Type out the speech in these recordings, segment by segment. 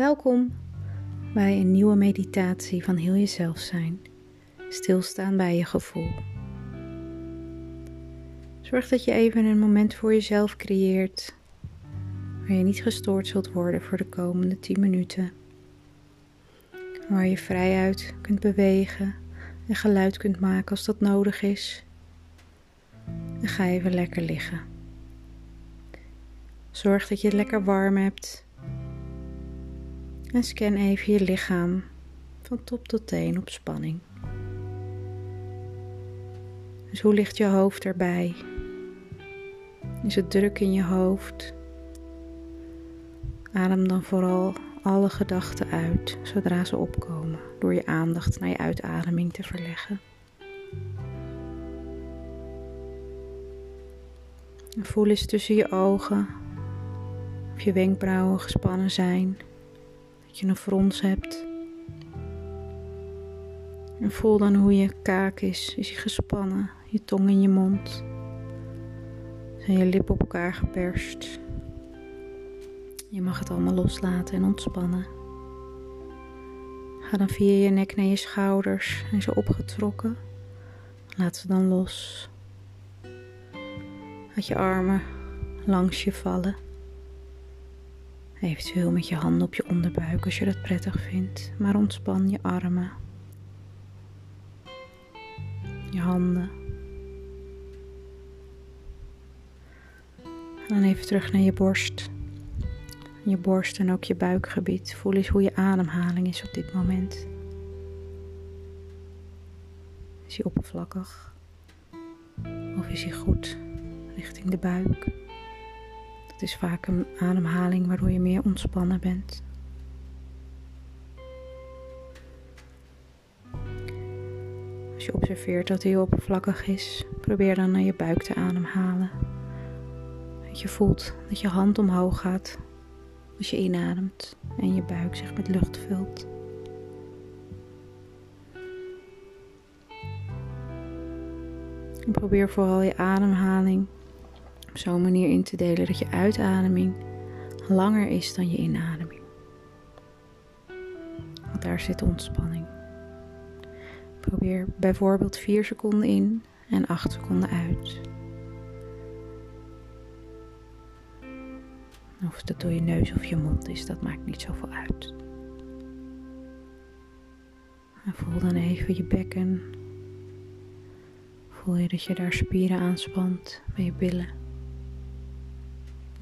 Welkom bij een nieuwe meditatie van heel jezelf zijn. Stilstaan bij je gevoel. Zorg dat je even een moment voor jezelf creëert waar je niet gestoord zult worden voor de komende 10 minuten. Waar je vrijuit kunt bewegen en geluid kunt maken als dat nodig is. En ga even lekker liggen. Zorg dat je het lekker warm hebt en scan even je lichaam van top tot teen op spanning. Dus hoe ligt je hoofd erbij? Is het druk in je hoofd? Adem dan vooral alle gedachten uit zodra ze opkomen, door je aandacht naar je uitademing te verleggen. voel eens tussen je ogen of je wenkbrauwen gespannen zijn dat je een frons hebt. En voel dan hoe je kaak is. Is hij gespannen? Je tong in je mond. Zijn je lippen op elkaar geperst. Je mag het allemaal loslaten en ontspannen. Ga dan via je nek naar je schouders en ze opgetrokken. Laat ze dan los. Laat je armen langs je vallen. Eventueel met je handen op je onderbuik als je dat prettig vindt, maar ontspan je armen, je handen. En dan even terug naar je borst. Je borst en ook je buikgebied. Voel eens hoe je ademhaling is op dit moment. Is hij oppervlakkig? Of is hij goed richting de buik? Het is vaak een ademhaling waardoor je meer ontspannen bent. Als je observeert dat hij oppervlakkig is, probeer dan naar je buik te ademhalen. Dat je voelt dat je hand omhoog gaat als je inademt en je buik zich met lucht vult. Probeer vooral je ademhaling op zo'n manier in te delen dat je uitademing langer is dan je inademing. Want daar zit ontspanning. Probeer bijvoorbeeld 4 seconden in en 8 seconden uit. Of dat door je neus of je mond is, dat maakt niet zoveel uit. En voel dan even je bekken. Voel je dat je daar spieren aanspant bij je billen.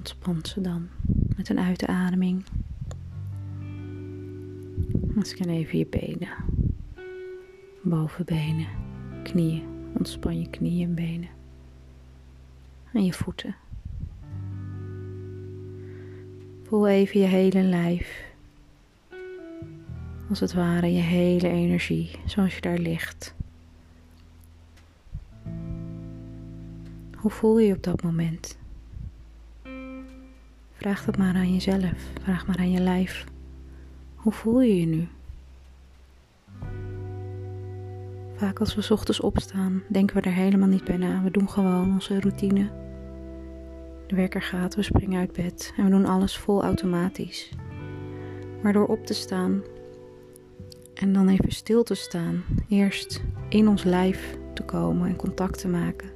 Ontspan ze dan met een uitademing. Scan even je benen, bovenbenen, knieën. Ontspan je knieën en benen. En je voeten. Voel even je hele lijf. Als het ware je hele energie, zoals je daar ligt. Hoe voel je je op dat moment? Vraag dat maar aan jezelf. Vraag maar aan je lijf. Hoe voel je je nu? Vaak als we ochtends opstaan, denken we er helemaal niet bij na. We doen gewoon onze routine. De wekker gaat, we springen uit bed en we doen alles vol automatisch. Maar door op te staan en dan even stil te staan, eerst in ons lijf te komen en contact te maken,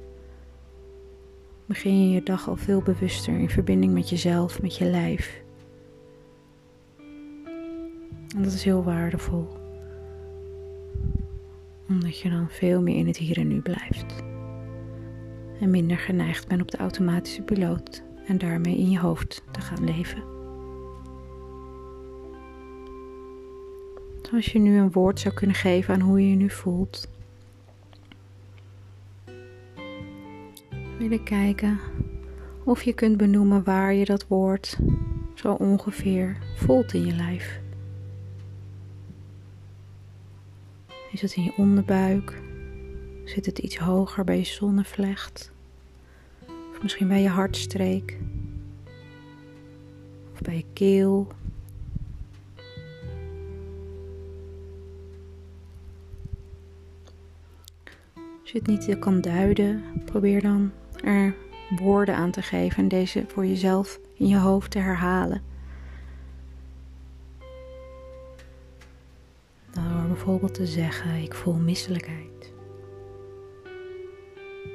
begin je je dag al veel bewuster in verbinding met jezelf, met je lijf. En dat is heel waardevol, omdat je dan veel meer in het hier en nu blijft. En minder geneigd bent op de automatische piloot en daarmee in je hoofd te gaan leven. Als je nu een woord zou kunnen geven aan hoe je je nu voelt, willen kijken of je kunt benoemen waar je dat woord zo ongeveer voelt in je lijf. Is het in je onderbuik? Zit het iets hoger bij je zonnevlecht? Of misschien bij je hartstreek? Of bij je keel? Als je het niet kan duiden, probeer dan er woorden aan te geven en deze voor jezelf in je hoofd te herhalen. bijvoorbeeld te zeggen: Ik voel misselijkheid.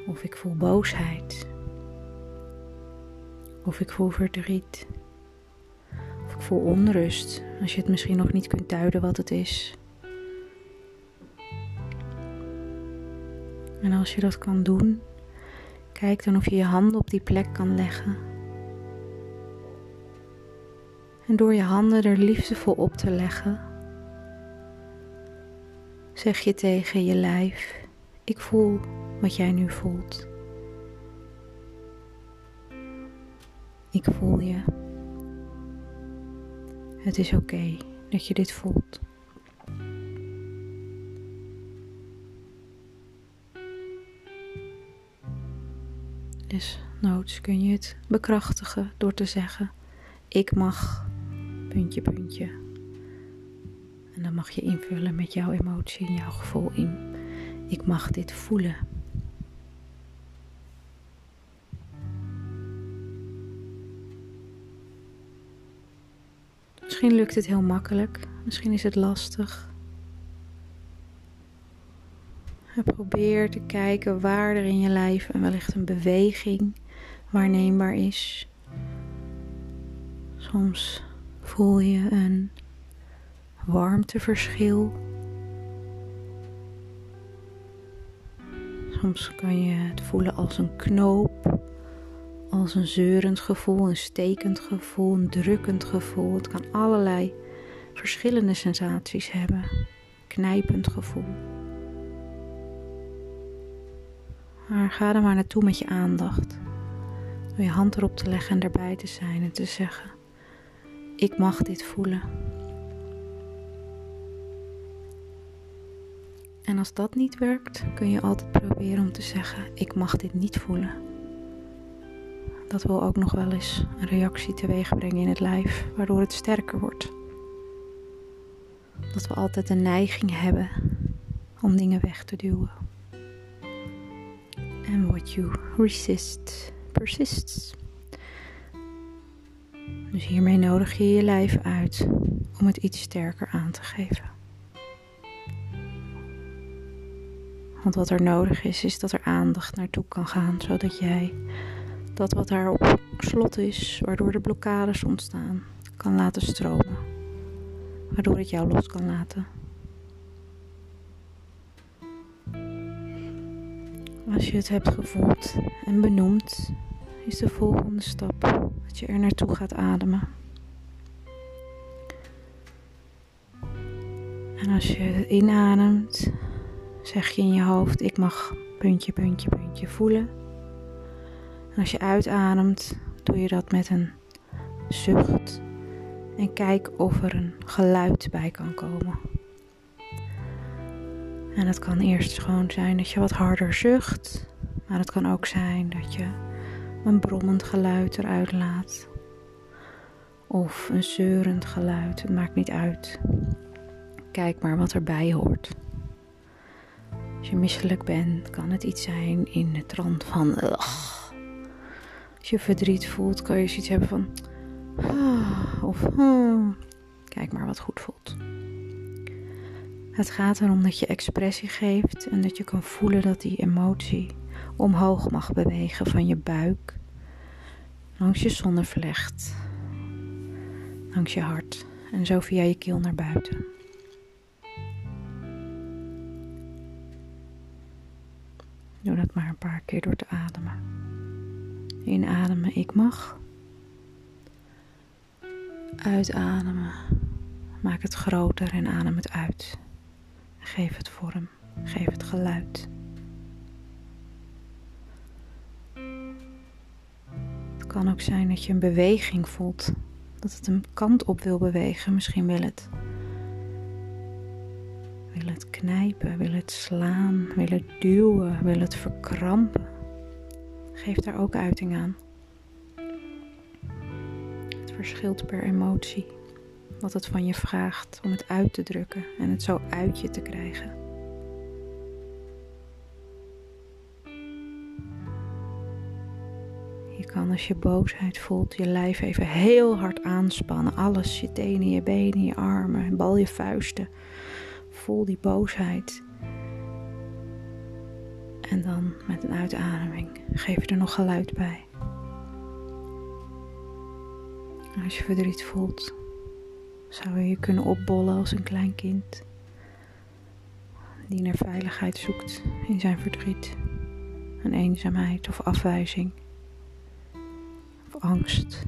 Of ik voel boosheid. Of ik voel verdriet. Of ik voel onrust, als je het misschien nog niet kunt duiden wat het is. En als je dat kan doen, kijk dan of je je handen op die plek kan leggen. En door je handen er liefdevol op te leggen, zeg je tegen je lijf: Ik voel wat jij nu voelt. Ik voel je. Het is oké dat je dit voelt. Dus noods kun je het bekrachtigen door te zeggen: Ik mag, puntje, puntje. En dan mag je invullen met jouw emotie en jouw gevoel in. Ik mag dit voelen. Misschien lukt het heel makkelijk, misschien is het lastig. Probeer te kijken waar er in je lijf en wellicht een beweging waarneembaar is. Soms voel je een warmteverschil. Soms kan je het voelen als een knoop, als een zeurend gevoel, een stekend gevoel, een drukkend gevoel. Het kan allerlei verschillende sensaties hebben. Knijpend gevoel. Maar ga er maar naartoe met je aandacht. Door je hand erop te leggen en erbij te zijn en te zeggen: Ik mag dit voelen. En als dat niet werkt, kun je altijd proberen om te zeggen: Ik mag dit niet voelen. Dat wil ook nog wel eens een reactie teweeg brengen in het lijf, waardoor het sterker wordt. Dat we altijd een neiging hebben om dingen weg te duwen. And what you resist persists. Dus hiermee nodig je je lijf uit om het iets sterker aan te geven. Want wat er nodig is, is dat er aandacht naartoe kan gaan, zodat jij dat wat daar op slot is, waardoor er blokkades ontstaan, kan laten stromen. Waardoor het jou los kan laten. Als je het hebt gevoeld en benoemd, is de volgende stap dat je er naartoe gaat ademen. En als je inademt, zeg je in je hoofd: Ik mag puntje, puntje, puntje voelen. En als je uitademt, doe je dat met een zucht. En kijk of er een geluid bij kan komen. En het kan eerst gewoon zijn dat je wat harder zucht. Maar het kan ook zijn dat je een brommend geluid eruit laat. Of een zeurend geluid. Het maakt niet uit. Kijk maar wat erbij hoort. Als je misselijk bent, kan het iets zijn in de trant van. Ugh. Als je verdriet voelt, kan je zoiets hebben van. Ah, of. Hmm. Kijk maar wat goed voelt. Het gaat erom dat je expressie geeft en dat je kan voelen dat die emotie omhoog mag bewegen van je buik, langs je zonnevlecht, langs je hart en zo via je keel naar buiten. Doe dat maar een paar keer door te ademen. Inademen, ik mag. Uitademen, maak het groter en adem het uit. Geef het vorm, geef het geluid. Het kan ook zijn dat je een beweging voelt, dat het een kant op wil bewegen. Misschien wil het, wil het knijpen, wil het slaan, wil het duwen, wil het verkrampen. Geef daar ook uiting aan. Het verschilt per emotie wat het van je vraagt om het uit te drukken en het zo uit je te krijgen. Je kan als je boosheid voelt je lijf even heel hard aanspannen. Alles, je tenen, je benen, je armen, bal je vuisten. voel die boosheid. En dan met een uitademing geef je er nog geluid bij. Als je verdriet voelt, zou je kunnen opbollen als een klein kind die naar veiligheid zoekt in zijn verdriet, een eenzaamheid of afwijzing of angst.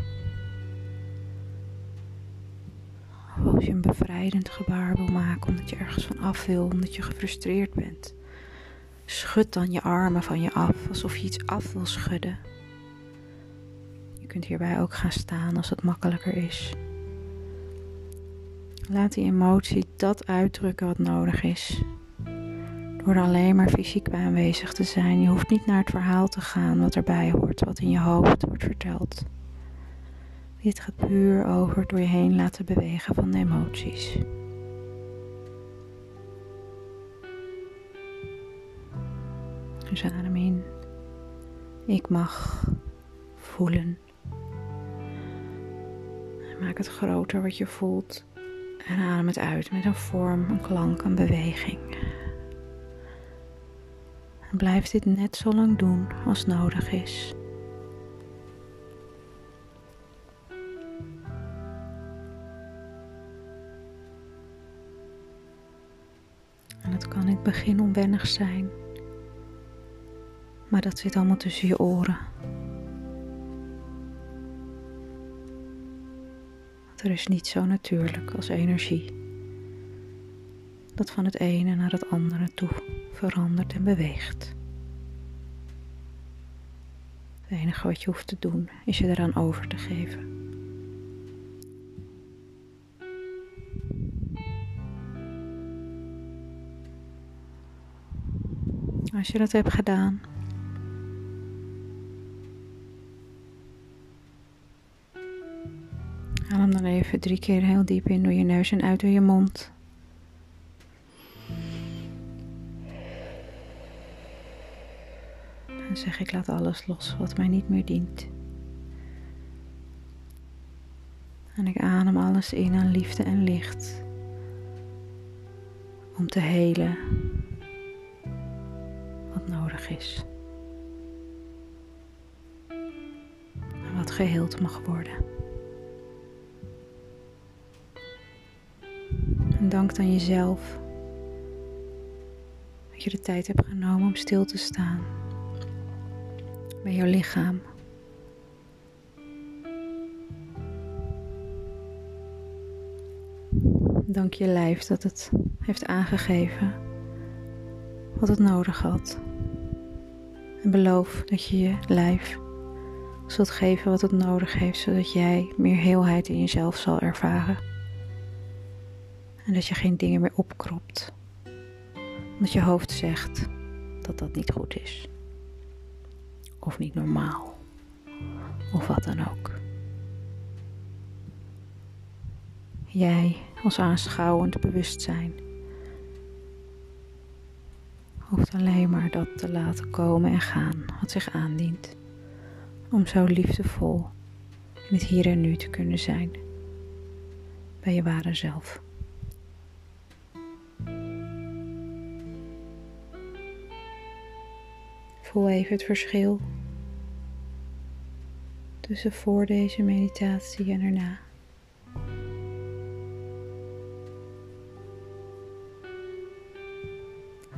Of als je een bevrijdend gebaar wil maken omdat je ergens van af wil, omdat je gefrustreerd bent. Schud dan je armen van je af, alsof je iets af wil schudden. Je kunt hierbij ook gaan staan als het makkelijker is. Laat die emotie dat uitdrukken wat nodig is. Door alleen maar fysiek aanwezig te zijn. Je hoeft niet naar het verhaal te gaan wat erbij hoort, wat in je hoofd wordt verteld. Dit gaat puur over door je heen laten bewegen van de emoties. Dus adem in. Ik mag voelen. Maak het groter wat je voelt. En adem het uit met een vorm, een klank, een beweging. En blijf dit net zo lang doen als nodig is. En het kan in het begin onwennig zijn, maar dat zit allemaal tussen je oren. Want er is niet zo natuurlijk als energie dat van het ene naar het andere toe verandert en beweegt. Het enige wat je hoeft te doen is je eraan over te geven. Als je dat hebt gedaan, even drie keer heel diep in door je neus en uit door je mond. En zeg ik laat alles los wat mij niet meer dient. En ik adem alles in aan liefde en licht. Om te helen wat nodig is. En wat geheeld mag worden. Dank aan jezelf dat je de tijd hebt genomen om stil te staan bij jouw lichaam. Dank je lijf dat het heeft aangegeven wat het nodig had. En beloof dat je je lijf zult geven wat het nodig heeft, zodat jij meer heelheid in jezelf zal ervaren. En dat je geen dingen meer opkropt. Omdat je hoofd zegt dat dat niet goed is of niet normaal, of wat dan ook. Jij als aanschouwend bewustzijn hoeft alleen maar dat te laten komen en gaan wat zich aandient, om zo liefdevol in het hier en nu te kunnen zijn bij je ware zelf. Voel even het verschil tussen voor deze meditatie en erna.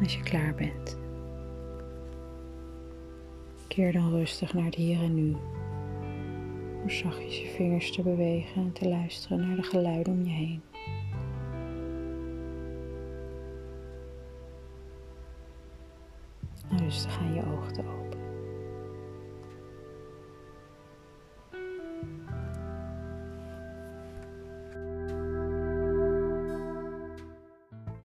Als je klaar bent, keer dan rustig naar het hier en nu. Door zachtjes je vingers te bewegen en te luisteren naar de geluiden om je heen. Rustig aan je ogen te openen.